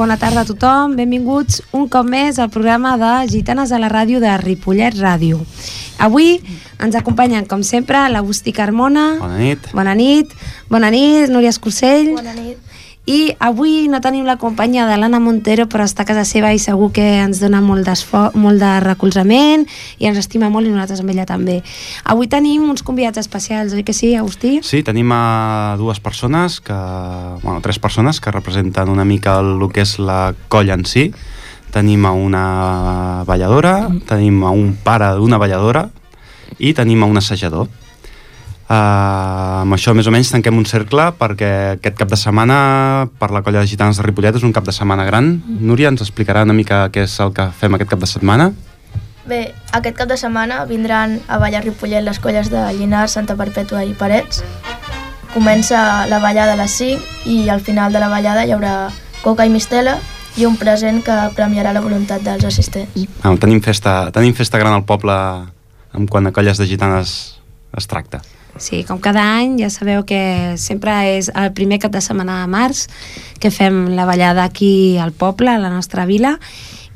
bona tarda a tothom, benvinguts un cop més al programa de Gitanes a la ràdio de Ripollet Ràdio. Avui ens acompanyen, com sempre, l'Agustí Carmona. Bona nit. Bona nit. Bona nit, Núria Escursell. Bona nit. I avui no tenim la companyia de l'Anna Montero, però està a casa seva i segur que ens dona molt, molt de recolzament i ens estima molt i nosaltres amb ella també. Avui tenim uns convidats especials, oi que sí, Agustí? Sí, tenim a dues persones, que, bueno, tres persones que representen una mica el, el que és la colla en si. Tenim a una balladora, tenim a un pare d'una balladora i tenim a un assajador. Uh, amb això més o menys tanquem un cercle perquè aquest cap de setmana per la colla de gitanes de Ripollet és un cap de setmana gran. Núria ens explicarà una mica què és el que fem aquest cap de setmana. Bé, aquest cap de setmana vindran a ballar Ripollet les colles de Llinars, Santa Perpètua i Parets. Comença la ballada a les 5 i al final de la ballada hi haurà coca i mistela i un present que premiarà la voluntat dels assistents. Ah, tenim, festa, tenim festa gran al poble en quant a colles de gitanes es tracta. Sí, com cada any ja sabeu que sempre és el primer cap de setmana de març que fem la ballada aquí al poble, a la nostra vila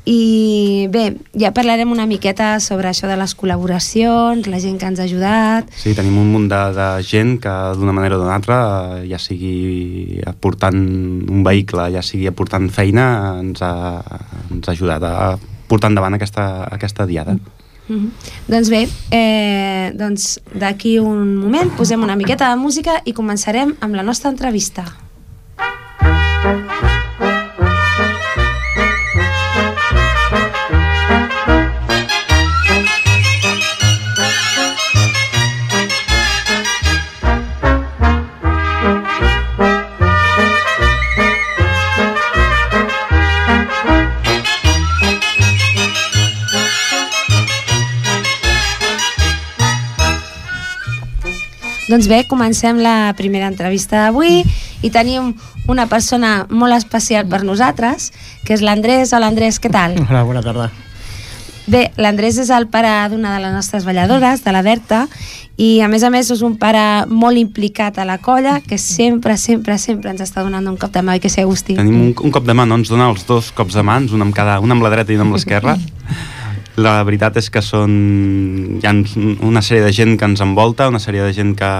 i bé, ja parlarem una miqueta sobre això de les col·laboracions, la gent que ens ha ajudat. Sí, tenim un munt de, de gent que d'una manera o d'una altra, ja sigui aportant un vehicle, ja sigui aportant feina, ens ha, ens ha ajudat a portar endavant aquesta, aquesta diada. Mm. Mm -hmm. Doncs bé, eh, doncs d'aquí un moment posem una miqueta de música i començarem amb la nostra entrevista. Doncs bé, comencem la primera entrevista d'avui i tenim una persona molt especial per nosaltres, que és l'Andrés. Hola Andrés, què tal? Hola, bona tarda. Bé, l'Andrés és el pare d'una de les nostres balladores, de la Berta, i a més a més és un pare molt implicat a la colla, que sempre, sempre, sempre ens està donant un cop de mà, i que sé, Agustí? Tenim un, un cop de mà, no? Ens dona els dos cops de mans, un amb, cada, un amb la dreta i un amb l'esquerra. La veritat és que són... Hi ha una sèrie de gent que ens envolta, una sèrie de gent que,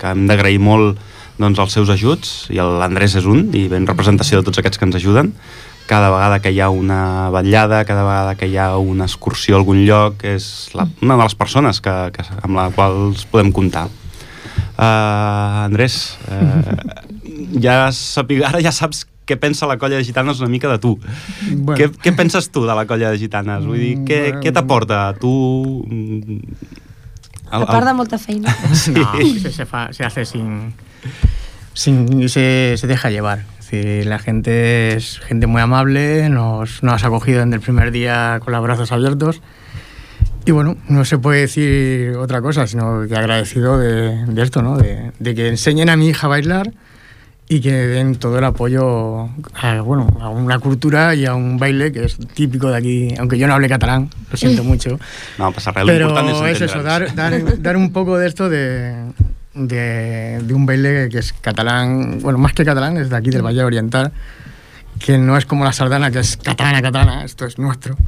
que hem d'agrair molt doncs, els seus ajuts, i l'Andrés és un, i ben representació de tots aquests que ens ajuden. Cada vegada que hi ha una vetllada, cada vegada que hi ha una excursió a algun lloc, és la, una de les persones que, que, amb la qual podem comptar. Uh, Andrés, uh, ja sapi, ara ja saps què pensa la colla de gitanes una mica de tu. Bueno. Què, què penses tu de la colla de gitanes? Vull dir, què, bueno. què t'aporta? Tu... T'aporta molta feina. Sí. No, se, se, fa, se hace sin... sin se, se deja llevar. Decir, la gente es gente muy amable, nos, nos ha acogido desde el primer día con los brazos abiertos. Y bueno, no se puede decir otra cosa, sino que agradecido de, de esto, ¿no? De, de que enseñen a mi hija a bailar, y que den todo el apoyo a, bueno, a una cultura y a un baile que es típico de aquí, aunque yo no hable catalán, lo siento mucho. No, pasa pues Pero es, es eso, dar, dar, dar, un poco de esto de, de, de, un baile que es catalán, bueno, más que catalán, es de aquí del Valle Oriental, que no es como la sardana, que es catalana, catalana, esto es nuestro.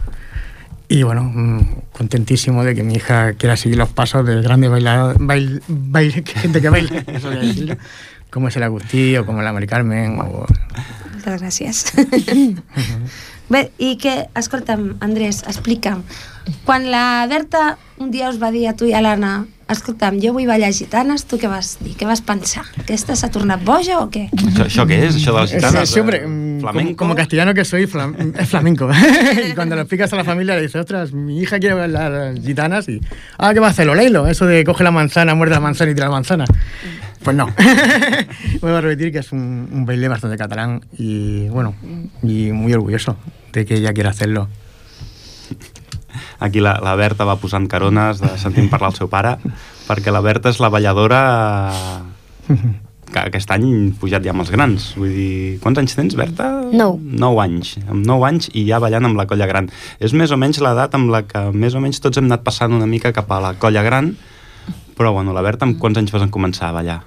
Y bueno, mm, contentísimo de que mi hija quiera seguir los pasos del grande bailador, baile, baile, gente que baila, eso voy a decirlo com és l'Agustí o com la Mari Carmen. O... Moltes gràcies. Bé, i que, escolta'm, Andrés, explica'm, quan la Berta un dia us va dir a tu i a l'Anna escolta'm, jo vull ballar gitanes, tu què vas dir? Què vas pensar? Aquesta s'ha tornat boja o què? ¿Això, això què és, això de les gitanes? Sí, hombre, flamenco? Como, como castellano que soy, flam, es flamenco. y cuando lo explicas a la familia le dices, ostras, mi hija quiere bailar gitanas y, ah, ¿qué va a hacer? Lo leilo, eso de coge la manzana, muerde la manzana y tira la manzana. Pues no. Vuelvo a repetir que es un, un, baile bastante catalán y bueno, y muy orgulloso de que ella quiera hacerlo. Aquí la, la Berta va posant carones de sentir parlar el seu pare, perquè la Berta és la balladora que aquest any pujat ja amb els grans. Vull dir, quants anys tens, Berta? Nou. Nou anys. Amb nou anys i ja ballant amb la colla gran. És més o menys l'edat amb la que més o menys tots hem anat passant una mica cap a la colla gran, però bueno, la Berta, amb quants anys vas començar a ballar?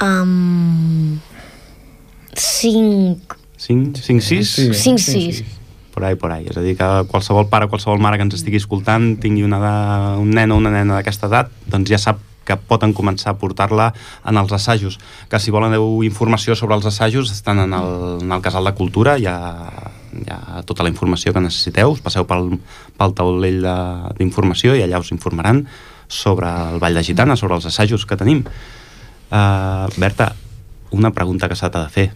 Um, cinc 5, 5 6? Sí, Cinc, sí, sis. sí. Por ahí, por ahí. És a dir, que qualsevol pare o qualsevol mare que ens estigui escoltant tingui una edat, un nen o una nena d'aquesta edat, doncs ja sap que poden començar a portar-la en els assajos. Que si volen informació sobre els assajos estan en el, en el Casal de Cultura, hi ha, hi ha tota la informació que necessiteu, us passeu pel, pel taulell de- d'informació i allà us informaran sobre el Ball de Gitana, sobre els assajos que tenim. Uh, Berta, una pregunta que s'ha de fer.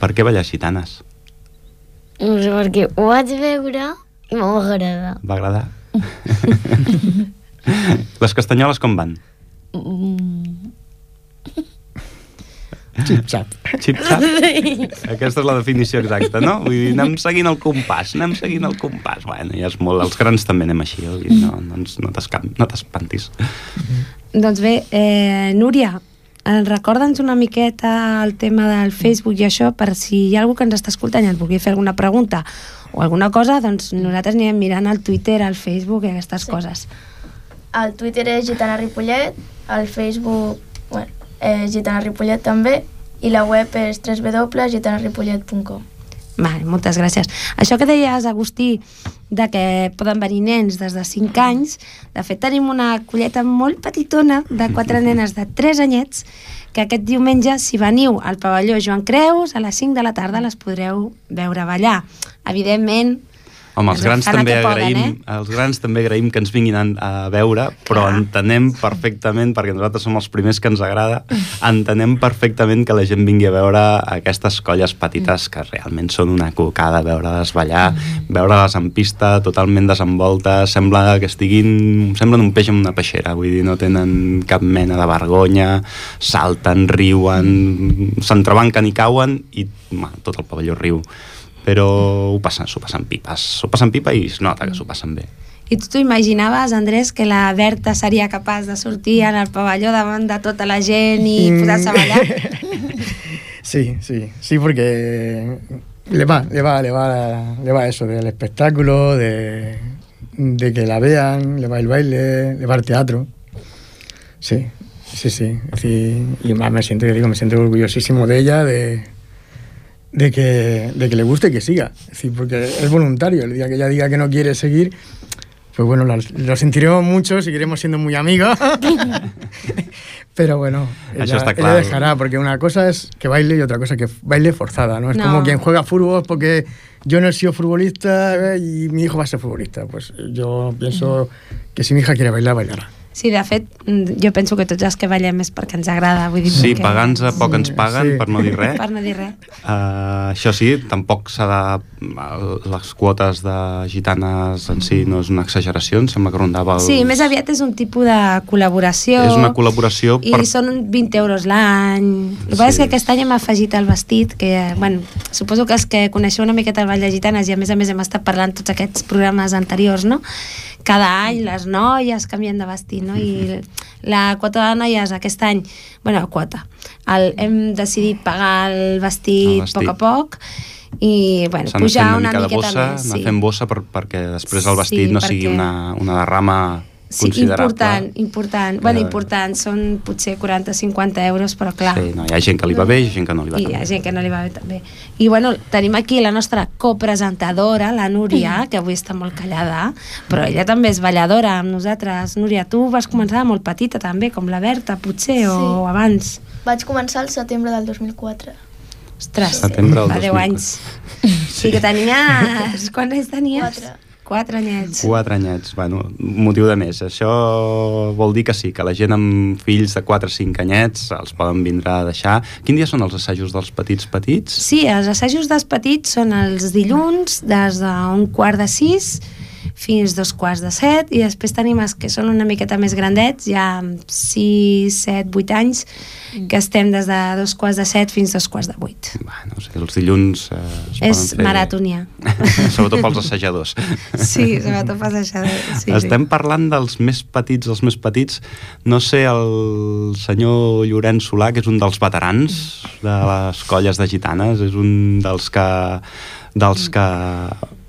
Per què ballar gitanes? No sé per què. Ho vaig veure i m'ha agradat. Va agradar? Les castanyoles com van? Mm, Xip-xap. Xip-xap? Aquesta és la definició exacta, no? Vull dir, anem seguint el compàs, anem seguint el compàs. Bueno, ja és molt... Els grans també anem així, vull dir, no, no, no t'escam- no t'espantis. Doncs bé, eh, Núria, recorda'ns una miqueta el tema del Facebook i això, per si hi ha algú que ens està escoltant i ens vulgui fer alguna pregunta o alguna cosa, doncs nosaltres anirem mirant al Twitter, al Facebook i aquestes Sí. coses. El Twitter és Gitana Ripollet, el Facebook bueno, és Gitana Ripollet també, i la web és www.gitanaripollet.com. Vale, moltes gràcies. Això que deies, Agustí, de que poden venir nens des de 5 anys, de fet tenim una colleta molt petitona de quatre nenes de 3 anyets que aquest diumenge, si veniu al pavelló Joan Creus, a les 5 de la tarda les podreu veure ballar. Evidentment, Home, els grans, també poden, agraïm, eh? els grans també agraïm que ens vinguin a, a veure, però Clar. entenem perfectament, perquè nosaltres som els primers que ens agrada, entenem perfectament que la gent vingui a veure aquestes colles petites que realment són una cocada veure-les ballar, veure-les en pista totalment desenvoltes, sembla que estiguin semblen un peix en una peixera, vull dir, no tenen cap mena de vergonya, salten, riuen, s'entrebanquen i cauen i ma, tot el pavelló riu però ho passen, s'ho passen pipes s'ho passen pipa i es nota que s'ho passen bé i tu t'ho imaginaves, Andrés, que la Berta seria capaç de sortir en el pavelló davant de tota la gent i Mm. posar-se a ballar? Sí, sí, sí, porque le va, le va, le va, le va eso del espectáculo, de, de que la vean, le va el baile, le va el teatro. Sí, sí, sí. Decir, y más me siento, yo digo, me siento orgullosísimo de ella, de, de que, de que le guste y que siga. Es decir, porque es voluntario. El día que ella diga que no quiere seguir, pues bueno, lo, lo sentiremos mucho, seguiremos siendo muy amigos. Pero bueno, Eso ella, está ella claro. dejará, porque una cosa es que baile y otra cosa que baile forzada, ¿no? Es No. como quien juega fútbol porque yo no he sido futbolista eh, y mi hijo va a ser futbolista. Pues yo pienso que si mi hija quiere bailar, bailará. Sí, de fet, mm, jo penso que tots els que ballem és perquè ens agrada. Vull dir, sí, perquè- pagant a poc ens Sí, paguen sí. per no dir res Per no dir res. Uh, això sí, tampoc s'ha de... Les quotes de gitanes en si no és una exageració, em sembla que rondava els... Sí, més aviat és un tipus de col·laboració. És una col·laboració I per- són 20 euros l'any. El que passa és Sí. que aquest any hem afegit el vestit, que, bueno, suposo que els que coneixeu una miqueta el Ball de Gitanes i a més a més hem estat parlant tots aquests programes anteriors, no? Cada any les noies canvien de vestit, no? I la quota de noies aquest any, bueno, quota, el, hem decidit pagar el vestit, El vestit. a poc a poc i, bueno, pujar una una, miqueta bossa, més. anar fent bossa per, perquè després el vestit Sí, no sigui perquè- una, una derrama Sí, considerable. important, important. Bueno, Eh, important, són potser 40-50 euros, però clar. Sí, no, hi ha gent que li va bé i gent que no li va I tan hi ha bé. gent que no li va bé també. I bueno, tenim aquí la nostra copresentadora, la Núria, que avui està molt callada, però ella també és balladora amb nosaltres. Núria, tu vas començar molt petita també, com la Berta, potser, Sí. o abans. Vaig començar al setembre del 2004. Ostres, Setembre del fa 10 2004. anys. Sí que tenies... Quants anys tenies? Quatre. Quatre anyets. Quatre anyets, bueno, motiu de més. Això vol dir que sí, que la gent amb fills de 4 o 5 anyets els poden vindre a deixar. Quin dia són els assajos dels petits petits? Sí, els assajos dels petits són els dilluns des d'un quart de sis fins dos quarts de set i després tenim els que són una miqueta més grandets, ja amb 6, 7, 8 anys, que estem des de dos quarts de set fins dos quarts de vuit. Bueno, o sigui, els dilluns eh, es És fer... maratonià. Sobretot pels assajadors. Sí, sobretot això. De... Sí, Estem parlant dels més petits, els més petits. No sé, el senyor Llorenç Solà, que és un dels veterans de les colles de gitanes, és un dels que, dels que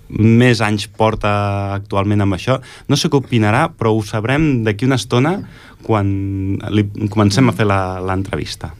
més anys porta actualment amb això. No sé què opinarà, però ho sabrem d'aquí una estona quan li comencem a fer l'entrevista.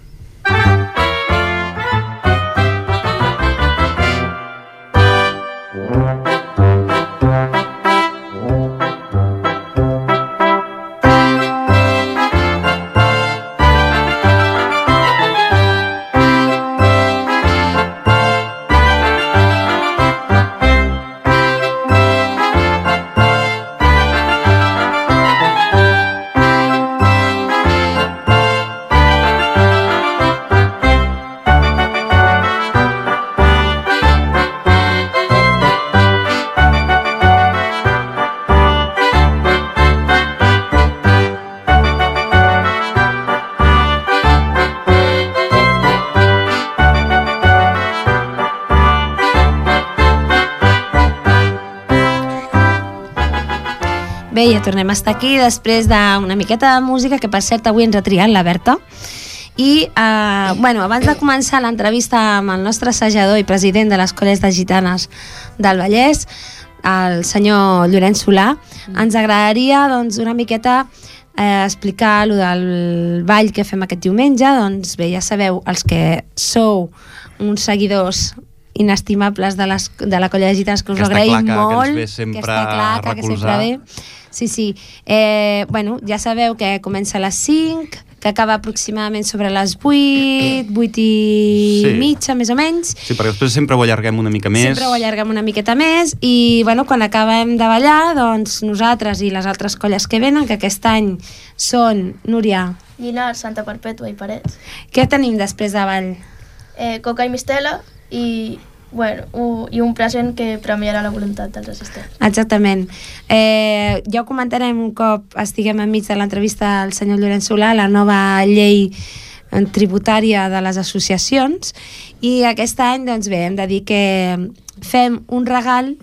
Bé, ja tornem a estar aquí després d'una miqueta de música, que per cert avui ens ha triat la Berta. I, eh, bueno, abans de començar l'entrevista amb el nostre assajador i president de les Colles de Gitanes del Vallès, el senyor Llorenç Solà, ens agradaria doncs, una miqueta eh, explicar lo del ball que fem aquest diumenge. Doncs bé, ja sabeu, els que sou uns seguidors inestimables de, les, de la colla de gitanes que us Que ho agraïm clar que- que molt sempre que està clar que, que sempre ve sí, sí eh, bueno, ja sabeu que comença a les 5 que acaba aproximadament sobre les 8 8 i Sí. mitja més o menys Sí, perquè després sempre ho allarguem una mica més. Sempre ho allarguem una miqueta més i bueno, quan acabem de ballar, doncs nosaltres i les altres colles que venen, que aquest any són, Núria, Llinars, Santa Perpètua i Parets. què tenim després de ball? Eh, coca i mistela i, bueno, u, i un present que premiarà la voluntat dels assistents. Exactament. Eh, ja ho comentarem un cop estiguem enmig de l'entrevista al senyor Llorenç Solà, la nova llei eh, tributària de les associacions i aquest any doncs bé, hem de dir que fem un regal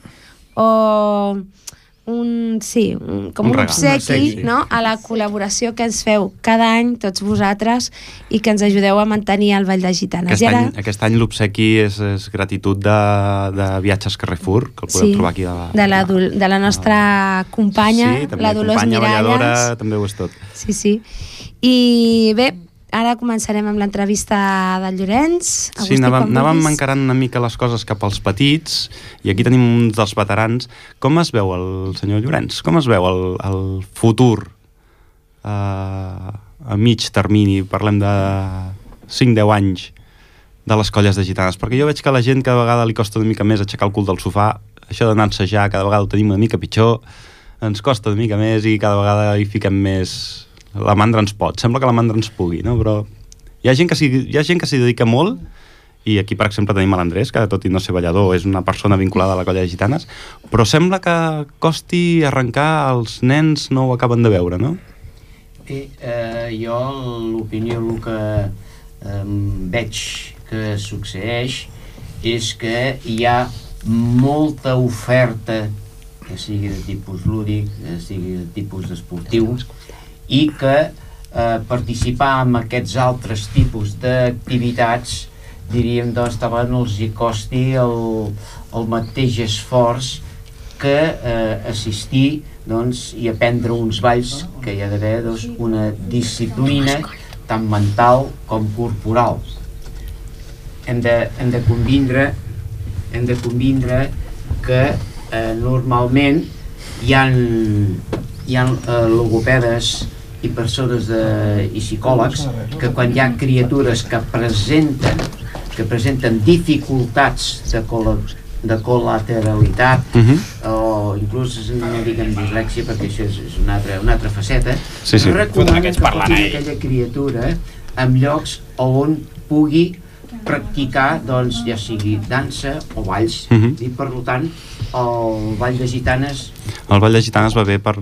o un, sí, un, com Un un, regal. obsequi, Un obsequi. no? a la col·laboració que ens feu cada any, tots vosaltres, i que ens ajudeu a mantenir el Vall de Gitanes. Aquest I ara, any, aquest any l'obsequi és, és gratitud de, de Viatges Carrefour, que el podeu sí, trobar aquí. A la, de, la, Dol- de la nostra companya, sí, també, la Dolors companya Miralles. balladora, també ho és tot. Sí, sí. I bé, ara començarem amb l'entrevista del Llorenç. Sí, anàvem, anàvem encarant una mica les coses cap als petits i aquí tenim un dels veterans. Com es veu el senyor Llorenç? Com es veu el, el futur eh, a mig termini? Parlem de 5-10 anys de les colles de gitanes, perquè jo veig que a la gent cada vegada li costa una mica més aixecar el cul del sofà, això d'anar a ensejar cada vegada ho tenim una mica pitjor, ens costa una mica més i cada vegada hi fiquem més... La mandra ens pot, sembla que la mandra ens pugui, no? però hi ha gent que s'hi dedica molt i aquí, per exemple, tenim a l'Andrés, que tot i no ser ballador és una persona vinculada a la colla de gitanes, però sembla que costi arrencar, els nens no ho acaben de veure, no? Bé, eh, jo l'opinió, el que eh, veig que succeeix és que hi ha molta oferta, que sigui de tipus lúdic, que sigui de tipus esportiu, i que eh, participar en aquests altres tipus d'activitats diríem doncs talment els hi costi el, el mateix esforç que eh, assistir doncs, i aprendre uns balls que hi ha d'haver doncs, una disciplina tant mental com corporal. Hem de, hem de convindre hem de convindre que eh, normalment hi ha, hi ha eh, logopedes i persones de, i psicòlegs que quan hi ha criatures que presenten que presenten dificultats de, col de col·lateralitat Uh -huh. o inclús no diguem dislèxia perquè això és, és una, altra, una altra faceta Sí, sí. recomana que portin ahir. aquella criatura en llocs on pugui practicar doncs ja sigui dansa o balls Mhm. i per tant el ball de gitanes El Ball de Gitanes va bé per...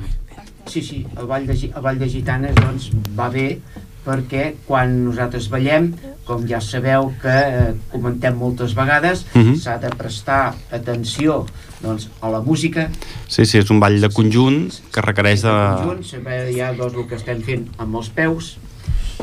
sí, sí, el ball de, el ball de gitanes doncs va bé perquè quan nosaltres ballem com ja sabeu que eh, comentem moltes vegades Mhm. s'ha de prestar atenció doncs, a la música. Sí, sí, és un ball de conjunt que requereix de... conjunt, saber ja doncs, el que estem fent amb els peus,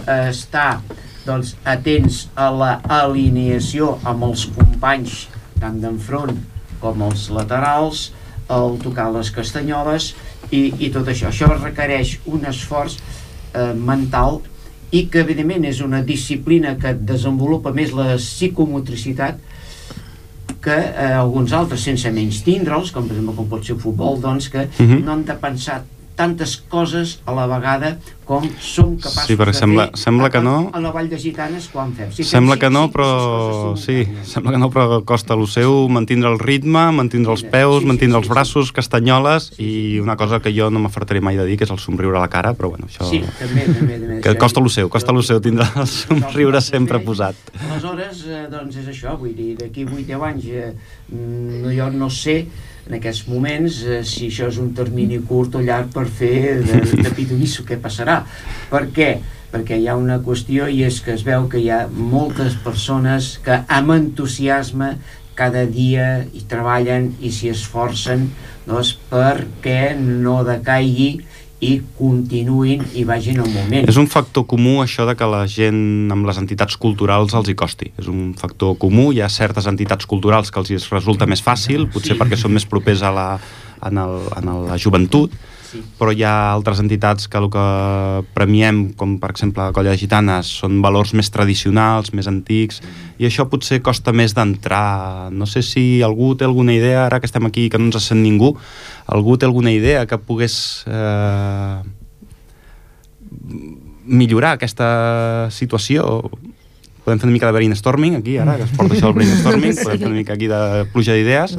eh, estar doncs, atents a la alineació amb els companys, tant d'enfront com els laterals, el tocar les castanyoles i, i tot això. Això requereix un esforç eh, mental i que evidentment és una disciplina que desenvolupa més la psicomotricitat que eh, alguns altres, sense menys tindre'ls, com per exemple com pot ser el futbol, doncs que Mhm. no han de pensar tantes coses a la vegada com som capaços Sí, perquè de sembla- fer sembla que no. a la Vall de Gitanes quan fem. Si fem Sembla cinc- que no, però sí, sembla que no, però costa el seu mantindre el ritme, mantindre els Sí, peus, sí, mantindre sí, els sí. braços, castanyoles i una cosa que jo no m'afartaré mai de dir, que és el somriure a la cara, però bueno, això... Sí, també, també, també. Que costa el seu, costa el seu tindre el somriure sempre posat. Aleshores, eh, doncs és això, vull dir, d'aquí 8-10 anys, eh, mm, jo no sé en aquests moments eh, si això és un termini curt o llarg per fer de, de pitonisso, què passarà. Per què? Perquè hi ha una qüestió i és que es veu que hi ha moltes persones que amb entusiasme cada dia hi treballen i s'hi esforcen doncs, perquè no decaigui i continuïn i vagin al moment. És un factor comú això de que la gent amb les entitats culturals els hi costi. És un factor comú, hi ha certes entitats culturals que els hi resulta més fàcil, potser Sí. perquè són més propers a la, en, el, en la joventut, Sí. però hi ha altres entitats que el que premiem, com per exemple la Colla de Gitanes, són valors més tradicionals, més antics, i això potser costa més d'entrar. No sé si algú té alguna idea, ara que estem aquí que no ens sent ningú, algú té alguna idea que pogués eh, millorar aquesta situació podem fer una mica de brainstorming aquí, ara, que es porta això del brainstorming, Sí. podem fer una mica aquí de pluja d'idees,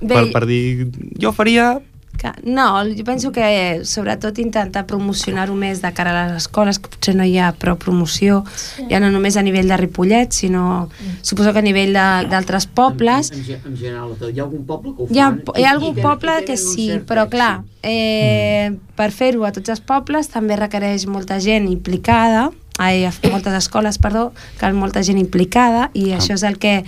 per, per dir, jo faria que, no, jo penso que sobretot intentar promocionar-ho més de cara a les escoles, que potser no hi ha prou promoció, sí. ja no només a nivell de Ripollet, sinó suposo que a nivell de- d'altres pobles. En, en, en general, hi ha algun poble que ho Hi ha, fan? hi ha algun i que- poble i que sí, però clar, èxit. eh, per fer-ho a tots els pobles també requereix molta gent implicada, ai, a moltes escoles, perdó, cal molta gent implicada i això és el que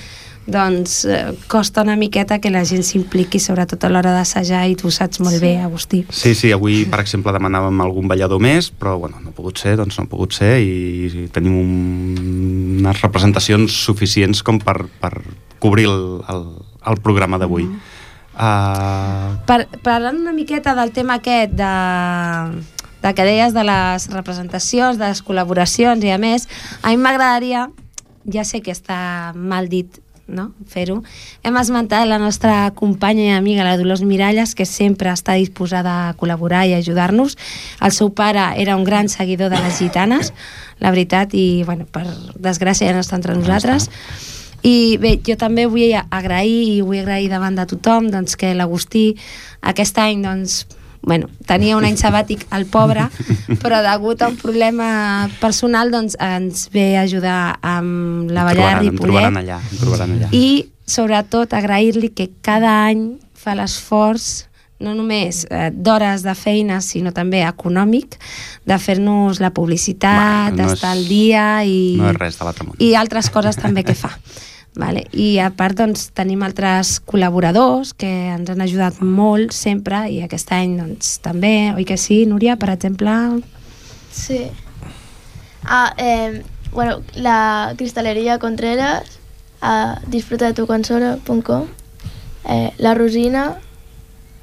doncs eh, costa una miqueta que la gent s'impliqui sobretot a l'hora d'assajar i tu ho saps molt bé, Agustí. Sí, sí, avui, per exemple, demanàvem algun ballador més, però bueno, no ha pogut ser, doncs no ha pogut ser i tenim un, unes representacions suficients com per, per cobrir el, el, el programa d'avui. Mm. Uh, Per, parlant una miqueta del tema aquest de, de que deies de les representacions, de les col·laboracions i a més, a mi m'agradaria, ja sé que està mal dit no? fer-ho, hem esmentat la nostra companya i amiga, la Dolors Miralles, que sempre està disposada a col·laborar i ajudar-nos. El seu pare era un gran seguidor de les gitanes, la veritat, i bueno, per desgràcia ja no està entre nosaltres. I bé, jo també vull agrair i vull agrair davant de tothom doncs, que l'Agustí aquest any doncs, bueno, tenia un any sabàtic al pobre, però degut a un problema personal doncs, ens ve a ajudar amb la ballada de Ripollet allà, allà. i sobretot agrair-li que cada any fa l'esforç no només eh, d'hores de feina, sinó també econòmic, de fer-nos la publicitat, no d'estar és- al dia i, No és res de i altres coses també que fa. Vale? I a part doncs, tenim altres col·laboradors que ens han ajudat molt sempre i aquest any doncs, també, oi que sí, Núria, per exemple? Sí. Ah, eh, bueno, la cristalería Contreras, a de tu consola.com, eh, la Rosina,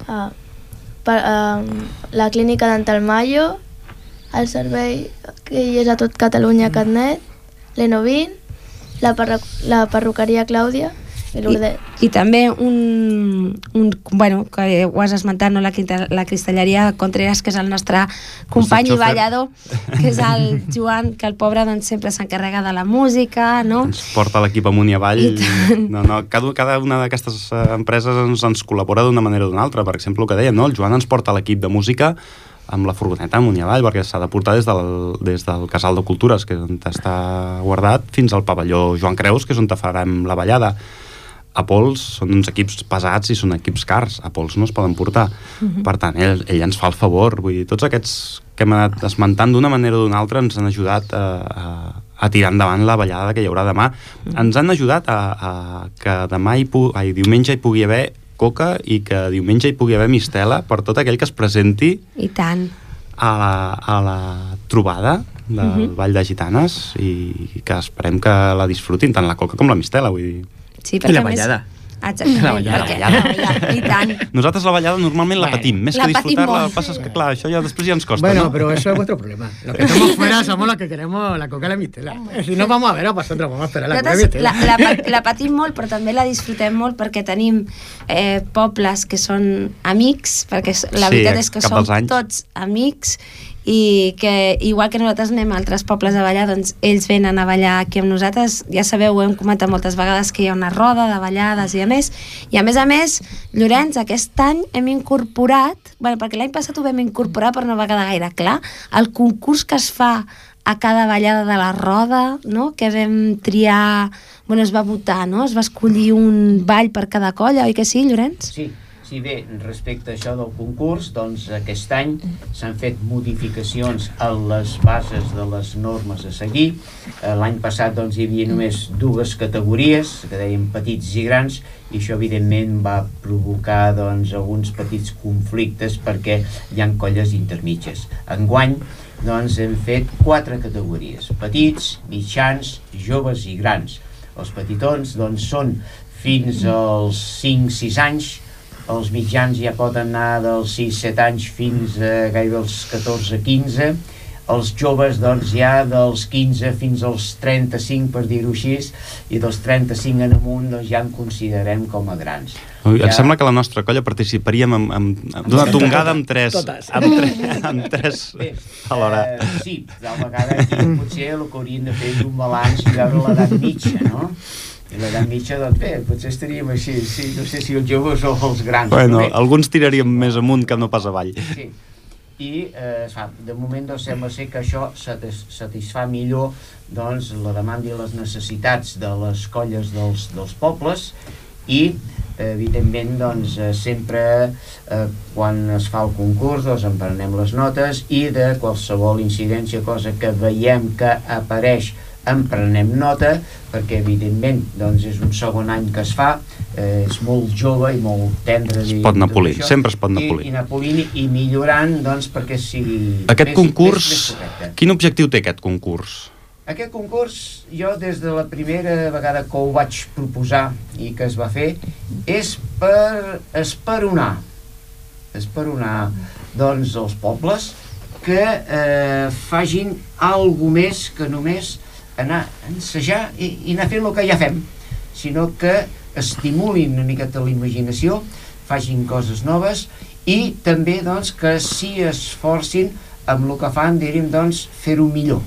ah, per, ah, la clínica Dental Mayo, el servei que hi és a tot Catalunya Catnet, l'Enovin, la, parro la perruqueria Clàudia i I, l'Urdet. I també un, un, bueno, que ho has esmentat, no? la, quinta- la cristalleria Contreras, que és el nostre company i ballador, que és el Joan, que el pobre doncs, sempre s'encarrega de la música, no? Ens porta l'equip amunt i avall. I tant. No, no, cada, cada una d'aquestes eh, empreses ens, ens col·labora d'una manera o d'una altra. Per exemple, el que dèiem, no? el Joan ens porta l'equip de música amb la furgoneta amunt i avall, perquè s'ha de portar des del, des del Casal de Cultures, que és on està guardat, fins al pavelló Joan Creus, que és on farem la ballada. A Pols són uns equips pesats i són equips cars, a Pols no es poden portar. Per tant, ell, ell ens fa el favor. Vull dir, tots aquests que hem anat esmentant d'una manera o d'una altra ens han ajudat a, a, a tirar endavant la ballada que hi haurà demà. Ens han ajudat a, a que demà hi pu ai, diumenge hi pugui haver coca i que diumenge hi pugui haver mistela per tot aquell que es presenti I tant. a la, a la trobada del uh -huh. Vall de Gitanes i que esperem que la disfrutin tant la coca com la mistela, vull dir. Sí, I la a més- ballada. Exactament, La ballada. perquè la ballada, i tant. Nosaltres la ballada normalment la Bueno, patim, més la que disfrutar-la, passa que clar, això ja després ja ens costa, Bueno, no? pero eso es vuestro problema. Los que estamos fuera somos los que queremos la coca y la mistela. Si no vamos a ver a vosotros, vamos a esperar la coca y Nosaltres mistela. la, la, la patim molt, però també la disfrutem molt perquè tenim eh, pobles que són amics, perquè la Sí, veritat és que som tots amics i que igual que nosaltres anem a altres pobles a ballar, doncs ells venen a ballar aquí amb nosaltres. Ja sabeu, ho hem comentat moltes vegades que hi ha una roda de ballades i a més. I a més a més, Llorenç, aquest any hem incorporat, bueno, perquè l'any passat ho vam incorporar però no va quedar gaire clar, el concurs que es fa a cada ballada de la roda, no? que vam triar, bueno, es va votar, no? es va escollir un ball per cada colla, oi que sí, Llorenç? Sí, Sí, bé, respecte a això del concurs, doncs aquest any s'han fet modificacions a les bases de les normes a seguir. Eh, L'any passat doncs, hi havia només dues categories, que deien petits i grans, i això evidentment va provocar doncs, alguns petits conflictes perquè hi han colles intermitges. Enguany doncs, hem fet quatre categories, petits, mitjans, joves i grans. Els petitons doncs, són fins als 5-6 anys, els mitjans ja poden anar dels 6-7 anys fins a gairebé els 14-15, els joves doncs ja dels 15 fins als 35 per dir-ho així i dels 35 en amunt doncs ja en considerem com a grans Ui, ja... Em sembla que la nostra colla participaríem amb, amb, amb d'una tongada amb tres, Totes. amb, tre, amb tres Bé, alhora. Eh, sí, tal vegada aquí potser el que hauríem de fer és un balanç i veure l'edat mitja, no? I l'edat mitja, doncs bé, potser estaríem així, sí, no sé si els joves o els grans. Bueno, bé, alguns tiraríem més amunt que no pas avall. Sí. I eh, fa, de moment doncs, sembla ser que això satis satisfà millor doncs, la demanda i les necessitats de les colles dels, dels pobles i evidentment doncs, eh, sempre eh, quan es fa el concurs doncs, en prenem les notes i de qualsevol incidència, cosa que veiem que apareix en prenem nota perquè evidentment doncs, és un segon any que es fa eh, és molt jove i molt tendre Es i pot anar polint, sempre es pot anar I, polint. i anar polint i millorant doncs, perquè sigui Aquest més, concurs, més, més correcte. quin objectiu té aquest concurs? Aquest concurs, jo des de la primera vegada que ho vaig proposar i que es va fer, és per esperonar, esperonar doncs, els pobles que eh, fagin algo més que només anar a ensejar i, i anar fent el que ja fem, sinó que estimulin una miqueta la imaginació, facin coses noves i també doncs, que s'hi esforcin amb el que fan, diríem, doncs, fer-ho millor.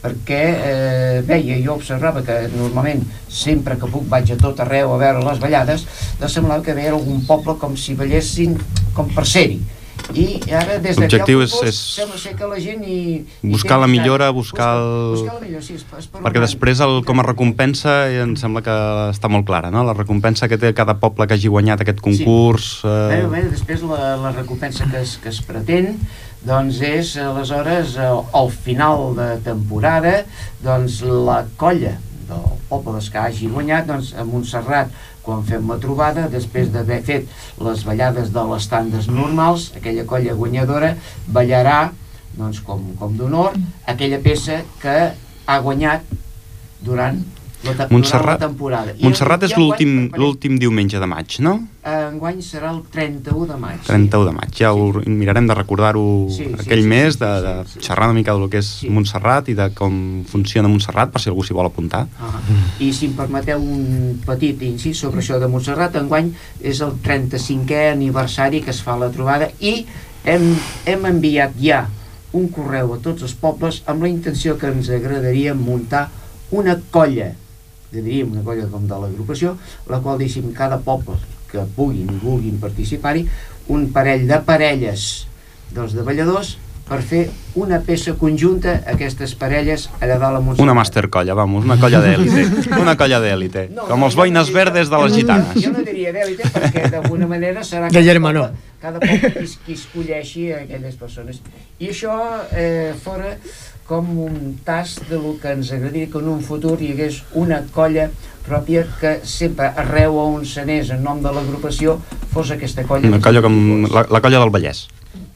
Perquè eh, veia, jo observava que normalment sempre que puc vaig a tot arreu a veure les ballades, doncs semblava que veia algun poble com si ballessin com per ser-hi i ara des d'aquí L'objectiu és- és sembla ser que la gent hi, hi buscar la millora, buscar el- buscar la millora, sí, es, per Perquè després, el, com a recompensa, eh, em sembla que està molt clara, no? La recompensa que té cada poble que hagi guanyat aquest concurs... Bé, Eh, bé, després la, la recompensa que es, que es pretén doncs és aleshores al, al final de temporada doncs la colla del poble que hagi guanyat doncs a Montserrat quan fem la trobada després d'haver fet les ballades de les tandes normals aquella colla guanyadora ballarà doncs com, com d'honor aquella peça que ha guanyat durant la, Montserrat- temporada I Montserrat és l'últim diumenge de maig, no? Enguany serà el 31 de maig. 31 de maig. Ja ho mirarem de recordar-ho Sí, sí, aquell sí, mes, sí, de, sí, de sí, sí. xerrar una mica del que és Sí. Montserrat i de com funciona Montserrat, per si algú s'hi vol apuntar. Ah, I si em permeteu un petit incís sobre això de Montserrat, enguany és el 35è aniversari que es fa la trobada i hem, hem enviat ja un correu a tots els pobles amb la intenció que ens agradaria muntar una colla, diríem una colla com de l'agrupació, la qual deixem cada poble que puguin i vulguin participar-hi, un parell de parelles dels de balladors per fer una peça conjunta aquestes parelles allà dalt a Montserrat. Una master colla, vamos, una colla d'èlite. Una colla d'èlite. No, Com no, els no boines diria- verdes de les no- gitanes. Jo no diria d'èlite perquè d'alguna manera serà De poble- Cada poble qui, qui escolleixi aquelles persones. I això eh, fora com un tast de lo que ens agradaria que en un futur hi hagués una colla pròpia que sempre arreu on s'anés en nom de l'agrupació fos aquesta colla. Una colla com la, la colla del Vallès.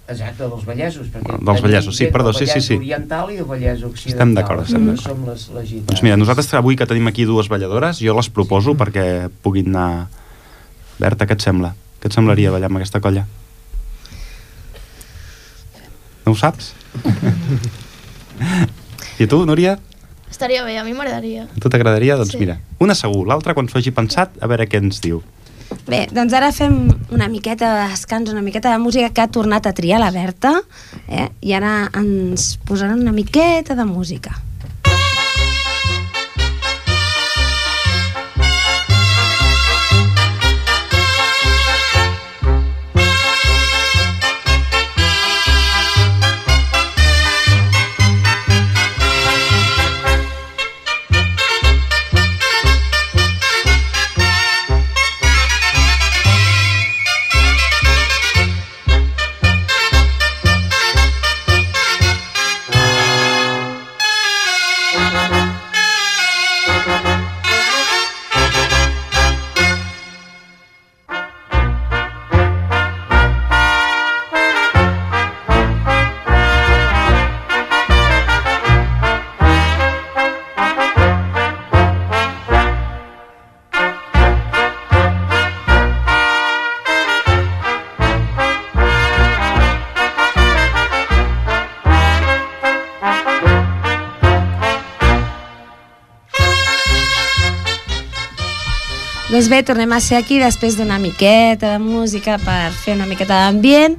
Exacte, dels Vallesos. Perquè Dels Vallesos, sí, perdó, sí, sí, sí. oriental i el Vallès occidental. Estem d'acord, estem d'acord. Som les, les gitanes. Doncs mira, nosaltres avui que tenim aquí dues balladores, jo les proposo perquè puguin anar... Berta, què et sembla? Què et semblaria ballar amb aquesta colla? No ho saps? I tu, Núria? Estaria bé, a mi m'agradaria. A tu t'agradaria? Doncs Sí. mira, una segur, l'altra quan s'ho hagi pensat, a veure què ens diu. Bé, doncs ara fem una miqueta de descans, una miqueta de música que ha tornat a triar la Berta, eh? i ara ens posaran una miqueta de música. Doncs bé, tornem a ser aquí després d'una miqueta de música per fer una miqueta d'ambient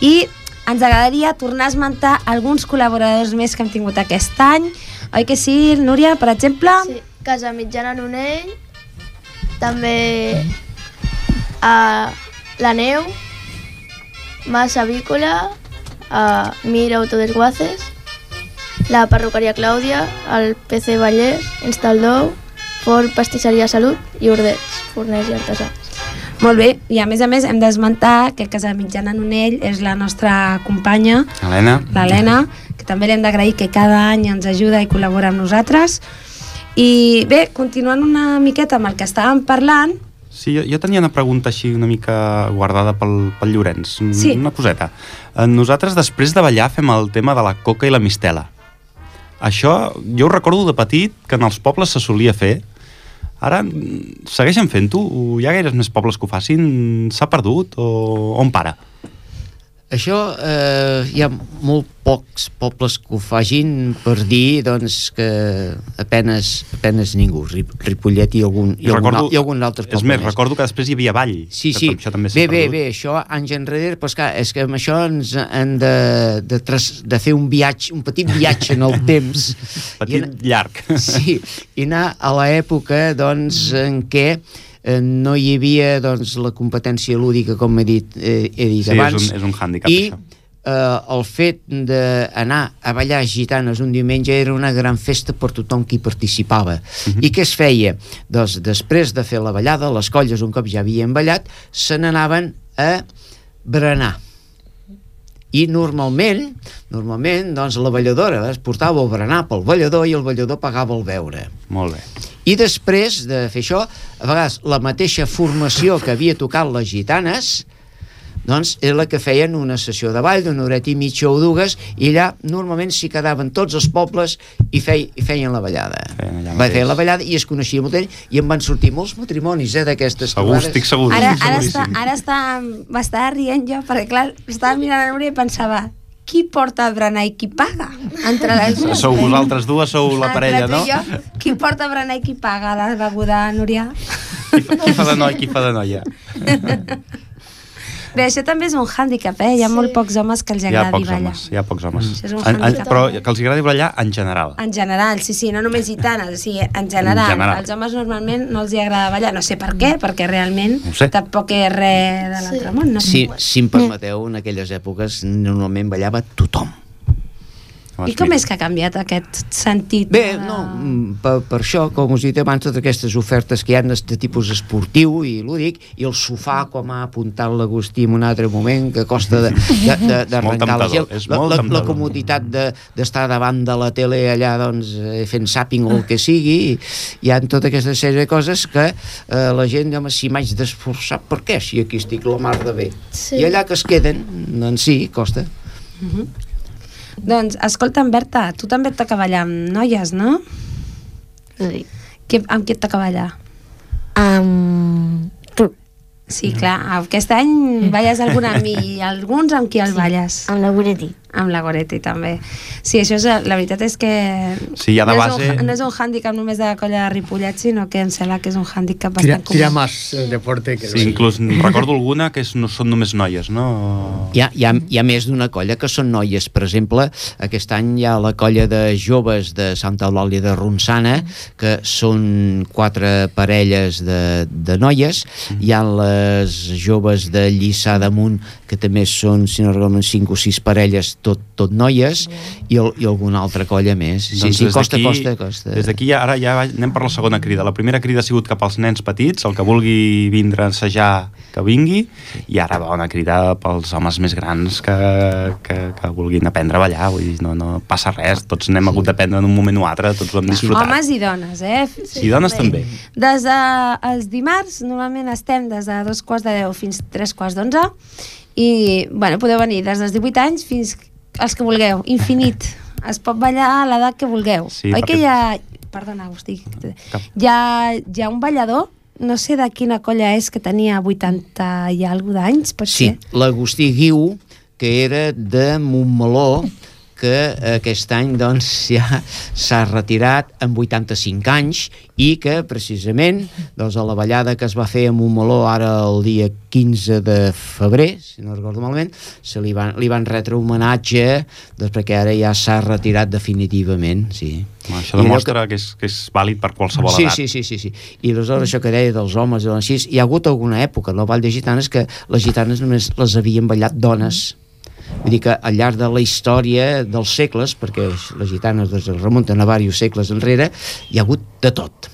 i ens agradaria tornar a esmentar alguns col·laboradors més que hem tingut aquest any. Oi que sí, Núria, per exemple? Sí, Casa Mitjana Nonell, també a la Neu, Mas Avícola, a Mir Autodesguaces, la Perruqueria Clàudia, el PC Vallès, Instaldou, Fort Pastisseria Salut i Urdets, forners i artesans. Molt bé, i a més a més hem d'esmentar que Casa Mitjana Nonell és la nostra companya, Helena? l'Helena, que també li hem d'agrair que cada any ens ajuda i col·labora amb nosaltres. I bé, continuant una miqueta amb el que estàvem parlant, Sí, jo, jo tenia una pregunta així una mica guardada pel, pel Llorenç. Mm, Sí. Una coseta. Eh, Nosaltres, després de ballar, fem el tema de la coca i la mistela. Això, jo ho recordo de petit, que en els pobles se solia fer. Ara, segueixen fent-ho? Hi ha gaires més pobles que ho facin? S'ha perdut? O on para? Això eh, hi ha molt pocs pobles que ho fagin per dir doncs, que apenes, apenes ningú, Rip, Ripollet i algun, i, algun, al- i algun altre poble És més, recordo que després hi havia ball. Sí, sí, Això també bé, bé, bé, això anys enrere, però esclar, és que amb això ens hem de, de, tras, de fer un viatge, un petit viatge en el temps. Petit, I, llarg. Sí, i anar a l'època doncs, en què eh, no hi havia doncs, la competència lúdica, com he dit, eh, he dit Sí, és abans. un- és un hàndicap, I això. eh, el fet d'anar a ballar gitanes un diumenge era una gran festa per tothom qui participava. Mhm. I què es feia? Doncs després de fer la ballada, les colles, un cop ja havien ballat, se n'anaven a berenar. I normalment, normalment, doncs la balladora es portava el berenar pel ballador i el ballador pagava el beure. Molt bé. I després de fer això, a vegades la mateixa formació que havia tocat les gitanes, doncs és la que feien una sessió de ball d'una horeta i mitja o dues i allà normalment s'hi quedaven tots els pobles i, fei, i feien la ballada. Feien allà Va fer la ballada i es coneixia molt ell i en van sortir molts matrimonis eh, d'aquestes Segur, estic segur. ara, ara, està, ara està, m'estava rient jo, perquè clar, estava mirant a Núria i pensava qui porta el berenar i qui paga? Entre les dues. Sou vosaltres dues, sou la parella, no? Jo, qui porta el berenar i qui paga la beguda, Núria? Qui, fa- qui fa de noi, qui fa de noia? Bé, això també és un hàndicap, eh? Hi ha Sí. molt pocs homes que els Hi ha agradi pocs ballar. homes, hi ha pocs homes. Això és un En, en, però que els agradi ballar en general. En general, sí, sí, no només gitanes, o sigui, en general. En general. Els homes normalment no els hi agrada ballar, no sé per què, perquè realment No sé. tampoc és res de l'altre Sí. món. No? Si, si em permeteu, en aquelles èpoques normalment ballava tothom. I com és que ha canviat aquest sentit? Bé, de- no, mm, per, per això, com us he dit abans, totes aquestes ofertes que hi ha de tipus esportiu i lúdic, i el sofà, com ha apuntat l'Agustí en un altre moment, que costa de- de- de- d'arrencar la és la, la, la comoditat de- d'estar davant de la tele allà doncs, eh, fent sàping o el que sigui, i hi ha tota aquesta sèrie de coses que eh, la gent, home, si m'haig d'esforçar, per què? Si aquí estic la mar de bé. Sí. I allà que es queden, doncs sí, costa. Doncs, escolta'm, Berta, tu també et toca ballar amb noies, no? Sí. Que, amb qui et toca ballar? Um, tu, Sí, clar, aquest any balles algun amb mi i alguns amb qui el balles? amb la Goretti. Amb la Goretti, també. Sí, això és, la veritat és que... Sí, ja de no, base- és un, no és un hàndicap només de la colla de Ripollet, sinó que em sembla que és un hàndicap Tira, bastant comú. tira más el deporte que Sí, inclús recordo alguna que és, no són només noies, no? Hi ha, hi, ha, hi ha més d'una colla que són noies. Per exemple, aquest any hi ha la colla de joves de Santa Eulàlia de Ronçana, que són quatre parelles de, de noies. Hi ha les joves de Lliçà d'Amunt, que també són, si no recordo, cinc o sis parelles, tot, tot noies, i, el, i alguna altra colla més. Sí, Doncs sí, des costa, costa, costa. Des d'aquí ja- ara ja anem per la segona crida. La primera crida ha sigut cap als nens petits, el que vulgui vindre a assajar que vingui, i ara va una crida pels homes més grans que, que, que vulguin aprendre a ballar. Vull dir, no, no passa res, tots n'hem hagut d'aprendre en un moment o altre, tots ho hem disfrutat. Homes i dones, eh? I dones també. Des de els dimarts, normalment estem des de dos quarts de deu fins tres quarts d'onze, i, bueno, podeu venir des dels 18 anys fins als que vulgueu, infinit. Es pot ballar a l'edat que vulgueu. Sí, Oi perquè- que hi ha... Perdona, Agustí. Cap. Hi ha, hi ha un ballador, no sé de quina colla és, que tenia 80 i alguna d'anys, Sí, l'Agustí Guiu, que era de Montmeló, que aquest any doncs, ja s'ha retirat amb 85 anys i que precisament doncs, a la ballada que es va fer a Montmeló ara el dia 15 de febrer, si no recordo malament, se li van, li van retre homenatge doncs, perquè ara ja s'ha retirat definitivament. Sí. Home, Això demostra que... és, que és vàlid per qualsevol sí, edat. Sí, sí, sí, sí. I aleshores això que deia dels homes i les així, hi ha hagut alguna època en la Vall de Gitanes que les gitanes només les havien ballat dones. Vull dir que al llarg de la història dels segles, perquè les gitanes doncs, es remunten a diversos segles enrere, hi ha hagut de tot.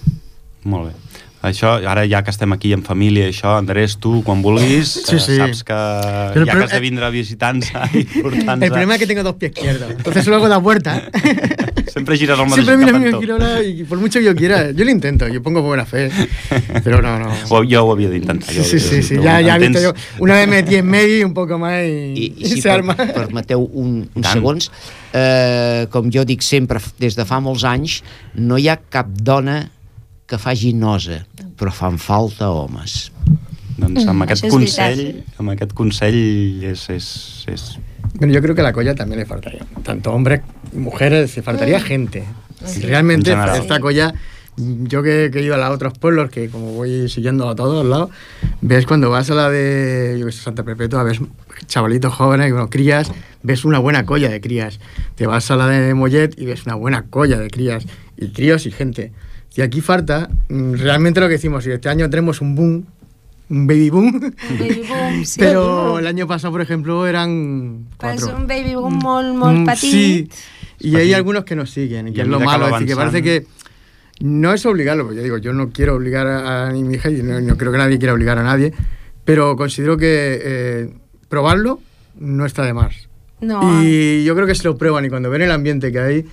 Molt bé. Això, ara ja que estem aquí en família, això, Andrés, tu, quan vulguis, Sí, eh, sí. saps que ja que has de vindre a visitar-nos i portar-nos... El problema es que tengo dos pies izquierdos. Entonces hago la puerta. Sempre gires el mateix Siempre mira mi girona y por mucho que yo quiera, yo lo intento, yo pongo buena fe. Pero no, no. Ho, jo ho havia d'intentar. Sí, jo- sí, sí, sí. tu Ya, ya he visto entens- yo. Una vez metí en medio y un poco más y, I, i y si se per, arma. permeteu un, uns Tant. segons, eh, com jo dic sempre des de fa molts anys, no hi ha cap dona que faci nosa, però fan falta homes. Doncs amb aquest això és consell, veritat. amb aquest consell és, és, és... Bueno, yo creo que a la colla también le faltaría. Tanto hombres, mujeres, le faltaría gente. Realmente En general. esta colla, yo que, que he ido a los otros pueblos, que como voy siguiendo a todos lados, ves cuando vas a la de yo qué sé, Santa Perpetua, ves chavalitos jóvenes, bueno, crías, ves una buena colla de crías. Te vas a la de Mollet y ves una buena colla de crías, y críos y gente. Y aquí falta, mm, realmente lo que decimos, si este año tenemos un boom, un baby boom, Baby boom, sí. pero el año pasado, por ejemplo, eran és cuatro. un baby boom molt, molt Mm, petit. Sí, y hay algunos que nos siguen, Y que es lo malo. Es decir, que parece que no es obligarlo, porque yo digo, yo no quiero obligar a, a ni mi hija y no, no creo que nadie quiera obligar a nadie, pero considero que eh, probarlo no está de más. No, Y yo creo que se lo prueban y cuando ven el ambiente que hay,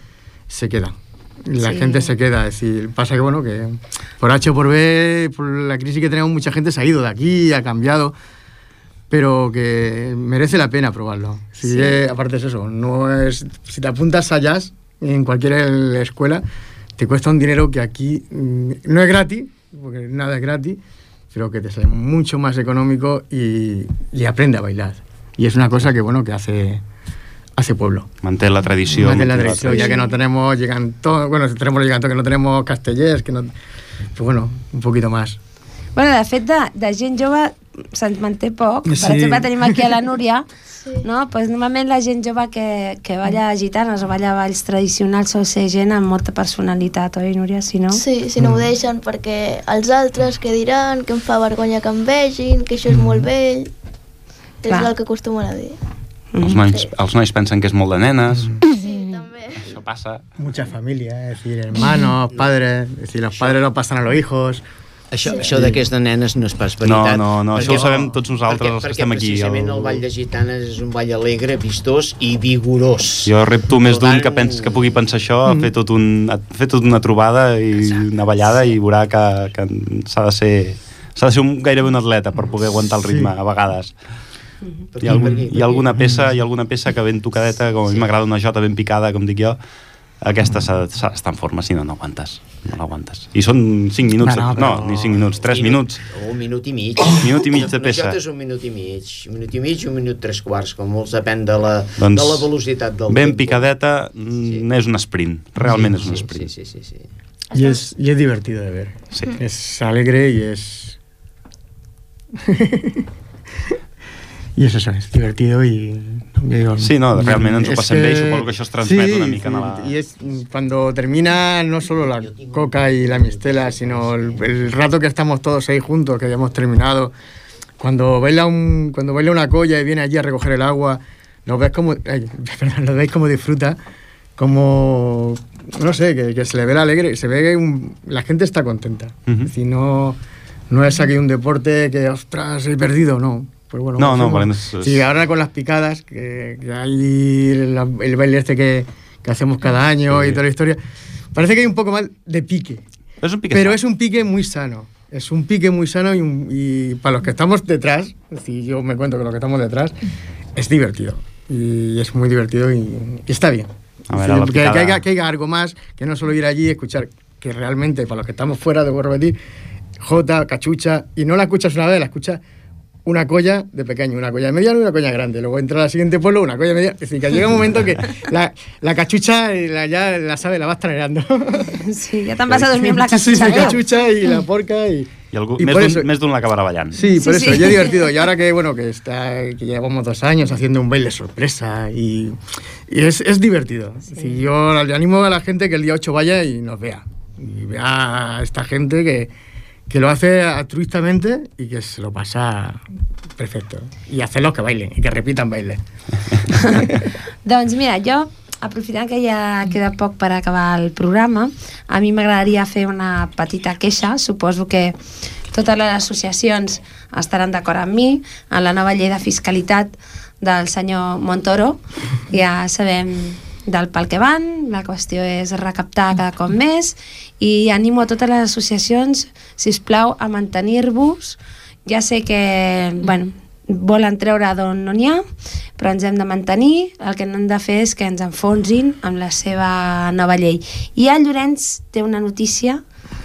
se quedan. La Sí. gente se queda, es decir, pasa que bueno, que por H o por B, por la crisis que tenemos, mucha gente se ha ido de aquí, ha cambiado, pero que merece la pena probarlo. Si Sí. eh, aparte es eso, no es, si te apuntas a jazz en cualquier escuela, te cuesta un dinero que aquí mm, no es gratis, porque nada es gratis, pero que te sale mucho más económico y, y aprende a bailar. Y es una cosa que bueno que hace hace pueblo. Manté la tradició. Manté la manté tradición, ya que no tenemos lleganto, bueno, si tenemos lleganto, que no tenemos castellers, que no, pues bueno, un poquito más. Bueno, de fet, de, de gent jove se'n manté poc. Per Sí. exemple, tenim aquí a la Núria, Sí. no? pues normalment la gent jove que, que balla gitanes o balla balls tradicionals sol ser gent amb molta personalitat, oi, Núria? Si no? Sí, si no ho deixen perquè els altres que diran que em fa vergonya que em vegin, que això és molt vell, és Clar. el que acostumen a dir. Els nois, els nois pensen que és molt de nenes, Sí, també. això passa. Mucha familia, es decir, hermanos, padres, es decir, los padres lo pasan a los hijos. Això, això de que és de nenes no és pas No, veritat. no, no, això Perquè- ho sabem tots nosaltres, perquè, els que perquè estem aquí, precisament el- el... ball de gitanes és un ball alegre, vistós i vigorós. Jo repto més d'un tant- que, pens, que pugui pensar això, a fer, tot un, a fer tot una trobada i una ballada i veurà que, que s'ha de ser s'ha de ser un, gairebé un atleta per poder aguantar el ritme a vegades. Hi ha, algun, hi ha alguna peça, hi ha alguna peça que ben tocadeta, com a mi m'agrada una jota ben picada, com dic jo, aquesta s'ha s'ha d'estar en forma, si no, no aguantes. No l'aguantes. I són 5 minuts, No, no, no, no, però- ni 5 minuts, 3 minuts. Un minut i mig. Minut i mig de Una peça. jota és un minut i mig. Un minut i mig i un minut tres quarts, com molts depèn de la, Doncs de la velocitat del Ben tempo. picadeta, mm, és un sprint, realment és un sí, sprint. Sí, sí, sí, sí. Y es, y es divertido de ver. Sí. Es alegre y es... y es eso, es divertido digo, Sí, no, realment ens ho passem bé i suposo que això es transmet una mica sí, en la- Y es cuando termina no solo la coca y la mistela, sino el, el rato que estamos todos ahí juntos, que ya hemos terminado. Cuando baila, un, cuando baila una colla y viene allí a recoger el agua, lo ves como, ay, perdón, lo veis como disfruta, como, no sé, que, que se le ve la alegre, se ve que un- la gente está contenta. Ujú. Es decir, no, no es aquí un deporte que, ostras, he perdido, no. Pues bueno, No, no, hacemos- vale, es- es- Sí, ahora con las picadas, que, que hay el, el baile este que, que hacemos cada año y toda la historia, parece que hay un poco más de pique. És un pique Pero es un pique muy sano. Es un pique muy sano y, un- y para los que estamos detrás, es decir, yo me cuento que los que estamos detrás, es divertido. Y es muy divertido y, y está bien. A ver, Es a que, haya, que haya algo más, que no solo ir allí y escuchar, que realmente para los que estamos fuera de repetir, Jota, Cachucha, y no la escuchas una vez, la escuchas una colla de pequeño, una colla de mediano y una colla grande. Luego entra al siguiente pueblo, una colla mediana. Es decir, que llega un momento que la, la cachucha y la, ya la sabe, la vas traerando. Sí, ja vas a dormir amb la Sí, sí, cachucha. la cachucha y la porca y... I, algú, Y més por d'un eso- més d'un l'acabarà ballant. Sí, por Sí, eso, sí. ya divertido. Y ahora que, bueno, que está, que llevamos dos años haciendo un baile sorpresa y, y es, es divertido. Es decir, yo le animo a la gente que el día 8 vaya y nos vea. Y vea a esta gente que, que lo hace altruistamente y que se lo pasa perfecto. Y hacerlos que bailen y que repitan baile. Doncs mira, jo, aprofitant que ja queda poc per acabar el programa, a mi m'agradaria fer una petita queixa. Suposo que totes les associacions estaran d'acord amb mi en la nova llei de fiscalitat del senyor Montoro. Ja sabem del pel que van, la qüestió és recaptar cada cop més i animo a totes les associacions, si us plau, a mantenir-vos. Ja sé que, bueno, volen treure d'on no n'hi ha, però ens hem de mantenir, el que no hem de fer és que ens enfonsin amb la seva nova llei. I el Llorenç té una notícia,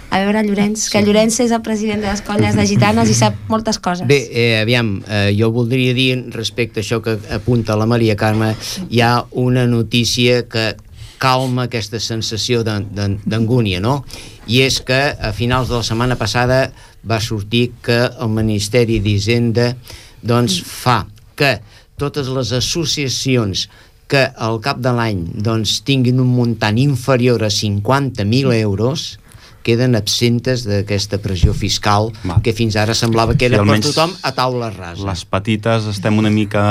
a veure Llorenç, que Llorenç és el president de les colles de gitanes i sap moltes coses. Bé, eh, aviam, eh, jo voldria dir respecte a això que apunta la Maria Carme, hi ha una notícia que calma aquesta sensació d'angúnia, no? I és que a finals de la setmana passada va sortir que el Ministeri d'Hisenda doncs, fa que totes les associacions que al cap de l'any doncs, tinguin un muntant inferior a 50.000 euros queden absentes d'aquesta pressió fiscal Va. que fins ara semblava que Sí, era per tothom a taula rasa. Les petites estem una mica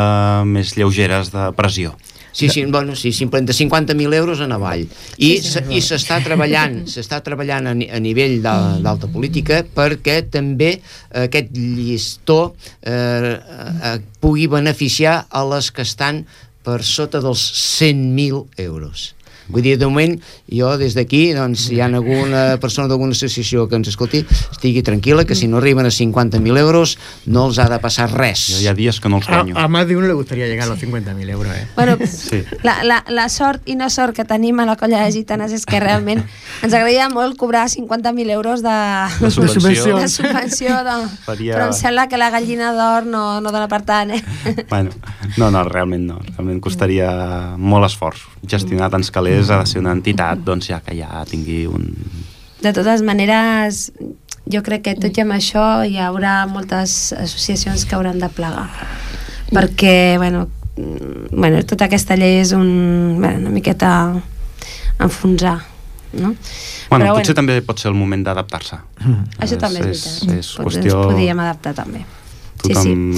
més lleugeres de pressió. Sí, sí, bueno, sí, simplement de 50.000 euros en avall. I sí, sí, i s'està treballant, s'està treballant a, a nivell d'alta política perquè també aquest llistó eh, eh, pugui beneficiar a les que estan per sota dels 100.000 euros. Vull dir, de moment, jo des d'aquí, doncs, si hi ha alguna persona d'alguna associació que ens escolti, estigui tranquil·la, que si no arriben a 50.000 euros no els ha de passar res. Jo hi ha dies que no els A, guanyo. a más de uno le gustaría llegar a los 50.000 euros, ¿eh? Bueno, Sí. la, la, la sort i no sort que tenim a la colla de gitanes és que realment ens agradaria molt cobrar 50.000 euros de, De subvenció. de subvenció de... Faria- però em sembla que la gallina d'or no, no dona per tant, eh? Bueno, no, no, realment no. Realment costaria molt esforç. Gestionar tants calés ha de ser una entitat doncs, ja que ja tingui un... De totes maneres, jo crec que tot i amb això hi haurà moltes associacions que hauran de plegar. Perquè, bueno, mm, bueno tota aquesta llei és un, bueno, una miqueta enfonsar, no? Bueno, potser també pot ser el moment d'adaptar-se. Això també és és, veritat. és Potser qüestió... ens podíem adaptar també. Tothom,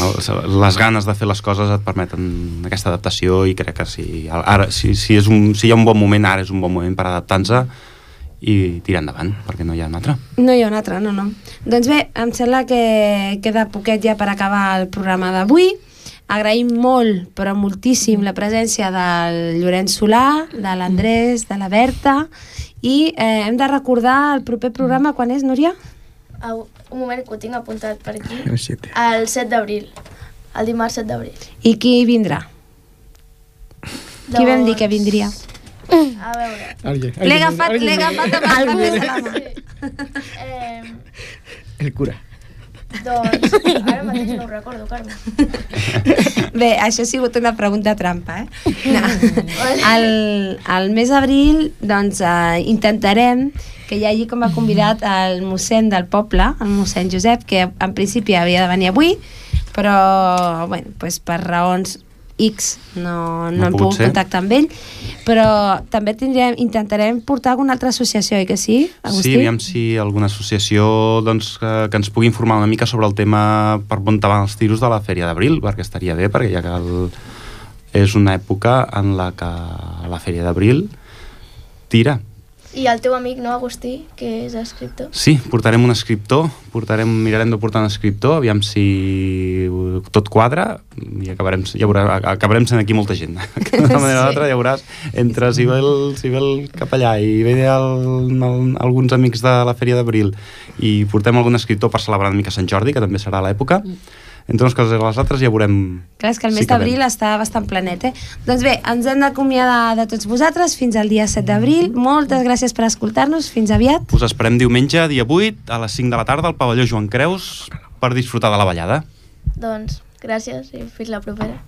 les ganes de fer les coses et permeten aquesta adaptació i crec que si, ara, si, si, és un, si hi ha un bon moment, ara és un bon moment per adaptar-nos i tirar endavant, perquè no hi ha un altre. No hi ha un altre, no, no. Doncs bé, em sembla que queda poquet ja per acabar el programa d'avui. Agraïm molt, però moltíssim, la presència del Llorenç Solà, de l'Andrés, de la Berta, i eh, hem de recordar el proper programa quan és, Núria? Un moment que ho tinc apuntat per aquí. El 7. El 7 d'abril. El dimarts 7 d'abril. I qui vindrà? Qui vam dir que vindria? A veure... L'he agafat, l'he agafat amb els papers a la mà. Eh, El cura. doncs, ara mateix no ho recordo, Carme. Bé, això ha sigut una pregunta trampa, eh? No. El, el mes d'abril, doncs, eh, intentarem que hi hagi com a convidat el mossèn del poble, el mossèn Josep, que en principi havia de venir avui, però, bueno, doncs per raons X no, no, No hem pogut pogut ser. contactar amb ell, però també tindrem, intentarem portar alguna altra associació, oi que sí, Agustí? Sí, aviam si alguna associació doncs, que, que ens pugui informar una mica sobre el tema per on van els tiros de la Fèria d'Abril, perquè estaria bé, perquè ja que el, és una època en la que la Fèria d'Abril tira. I el teu amic, no, Agustí, que és escriptor? Sí, portarem un escriptor, portarem, mirarem de portar un escriptor, aviam si tot quadra i acabarem, ja veurà, acabarem sent aquí molta gent. D'una manera o Sí. d'altra ja veuràs, entre si ve el, si ve el capellà i ve el, el, alguns amics de la Fèria d'Abril i portem algun escriptor per celebrar una mica Sant Jordi, que també serà l'època, entre unes coses i les altres ja veurem... Clar, és que el mes sí d'abril està bastant planet, eh? Doncs bé, ens hem d'acomiadar de tots vosaltres fins al dia 7 d'abril. Moltes gràcies per escoltar-nos. Fins aviat. Us esperem diumenge, dia 8, a les 5 de la tarda, al pavelló Joan Creus, per disfrutar de la ballada. Doncs gràcies i fins la propera.